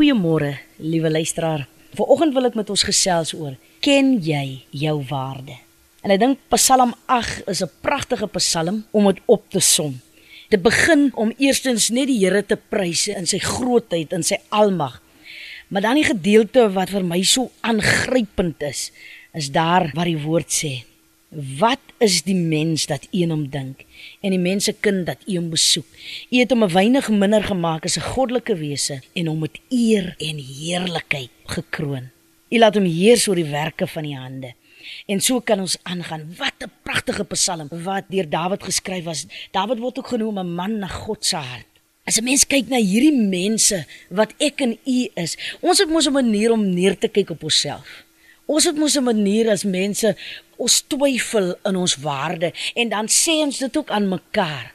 Goeiemôre, liewe luisteraar. Vanoggend wil ek met ons gesels oor ken jy jou waarde? En ek dink Psalm 8 is 'n pragtige psalm om dit op te som. Dit begin om eerstens net die Here te prys in sy grootheid en sy almag. Maar dan die gedeelte wat vir my so aangrypend is, is daar waar die woord sê: Wat is die mens dat u hom dink en die mense kind dat u hom besoek? U het hom 'n weinig minder gemaak as 'n goddelike wese en hom met eer en heerlikheid gekroon. U laat hom heers oor die werke van die hande. En so kan ons aangaan. Wat 'n pragtige psalm wat deur Dawid geskryf was. Dawid word ook genoem 'n man na God se hart. As 'n mens kyk na hierdie mense wat ek en u is, ons het mos 'n manier om neer te kyk op onsself. Ons het mos 'n manier as mense ons twyfel in ons waarde en dan sê ons dit ook aan mekaar.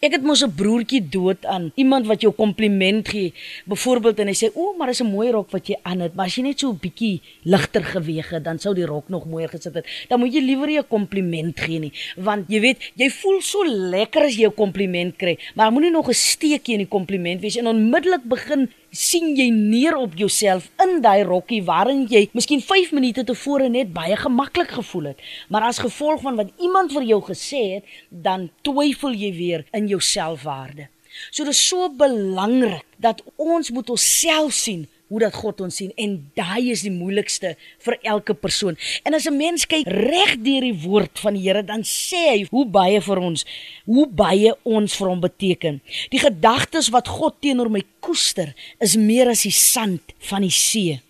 Ek het mos 'n broertjie dood aan iemand wat jou kompliment gee. Byvoorbeeld en hy sê: "O, maar dis 'n mooi rok wat jy aan het, maar as jy net so 'n bietjie ligter geweeg het, dan sou die rok nog mooier gesit het." Dan moet jy liewer nie 'n kompliment gee nie, want jy weet, jy voel so lekker as jy 'n kompliment kry, maar moenie nog 'n steekie in die kompliment wees en onmiddellik begin sien jy neer op jouself in daai rokkie waarin jy miskien 5 minute tevore net baie gemaklik gevoel het. Maar as gevolg van wat iemand vir jou gesê het, dan twyfel jy weer in jou selfwaarde. So dit is so belangrik dat ons moet onsself sien hoe dat God ons sien en daai is die moeilikste vir elke persoon. En as 'n mens kyk reg deur die woord van die Here, dan sê hy hoe baie vir ons, hoe baie ons vir hom beteken. Die gedagtes wat God teenoor my koester, is meer as die sand van die see.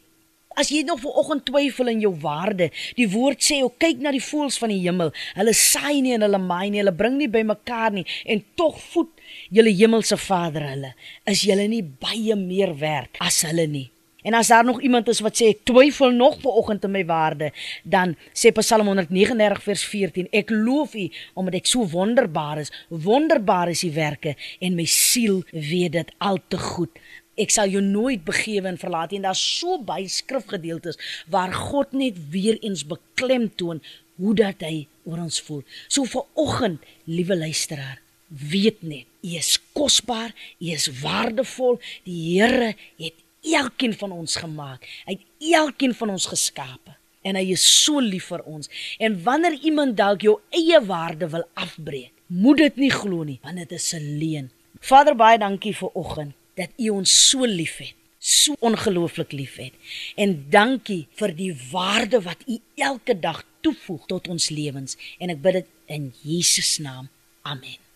As jy nog vanoggend twyfel in jou waarde, die woord sê, "O kyk na die voëls van die hemel. Hulle saai nie en hulle maai nie, hulle bring nie bymekaar nie en tog voed julle hemelse Vader hulle. Is julle nie baie meer werd as hulle nie? En as daar nog iemand is wat sê ek twyfel nog vanoggend in my waarde, dan sê Psalm 139 vers 14: Ek loof U omdat ek so wonderbaar is. Wonderbaar is U werke en my siel weet dit al te goed. Ek sal jou nooit begewe en verlaat nie. En daar's so baie skrifgedeeltes waar God net weer eens beklemtoon hoe dat hy oor ons voel. So vir oggend, liewe luisteraar, weet net U is kosbaar, U is waardevol. Die Here het elkeen van ons gemaak. Hy het elkeen van ons geskape en hy is so lief vir ons. En wanneer iemand dalk jou eie waarde wil afbreek, moet dit nie glo nie, want dit is 'n leuen. Vader, baie dankie vir oggend dat U ons so liefhet so ongelooflik liefhet. En dankie vir die waarde wat U elke dag toevoeg tot ons lewens en ek bid dit in Jesus naam. Amen.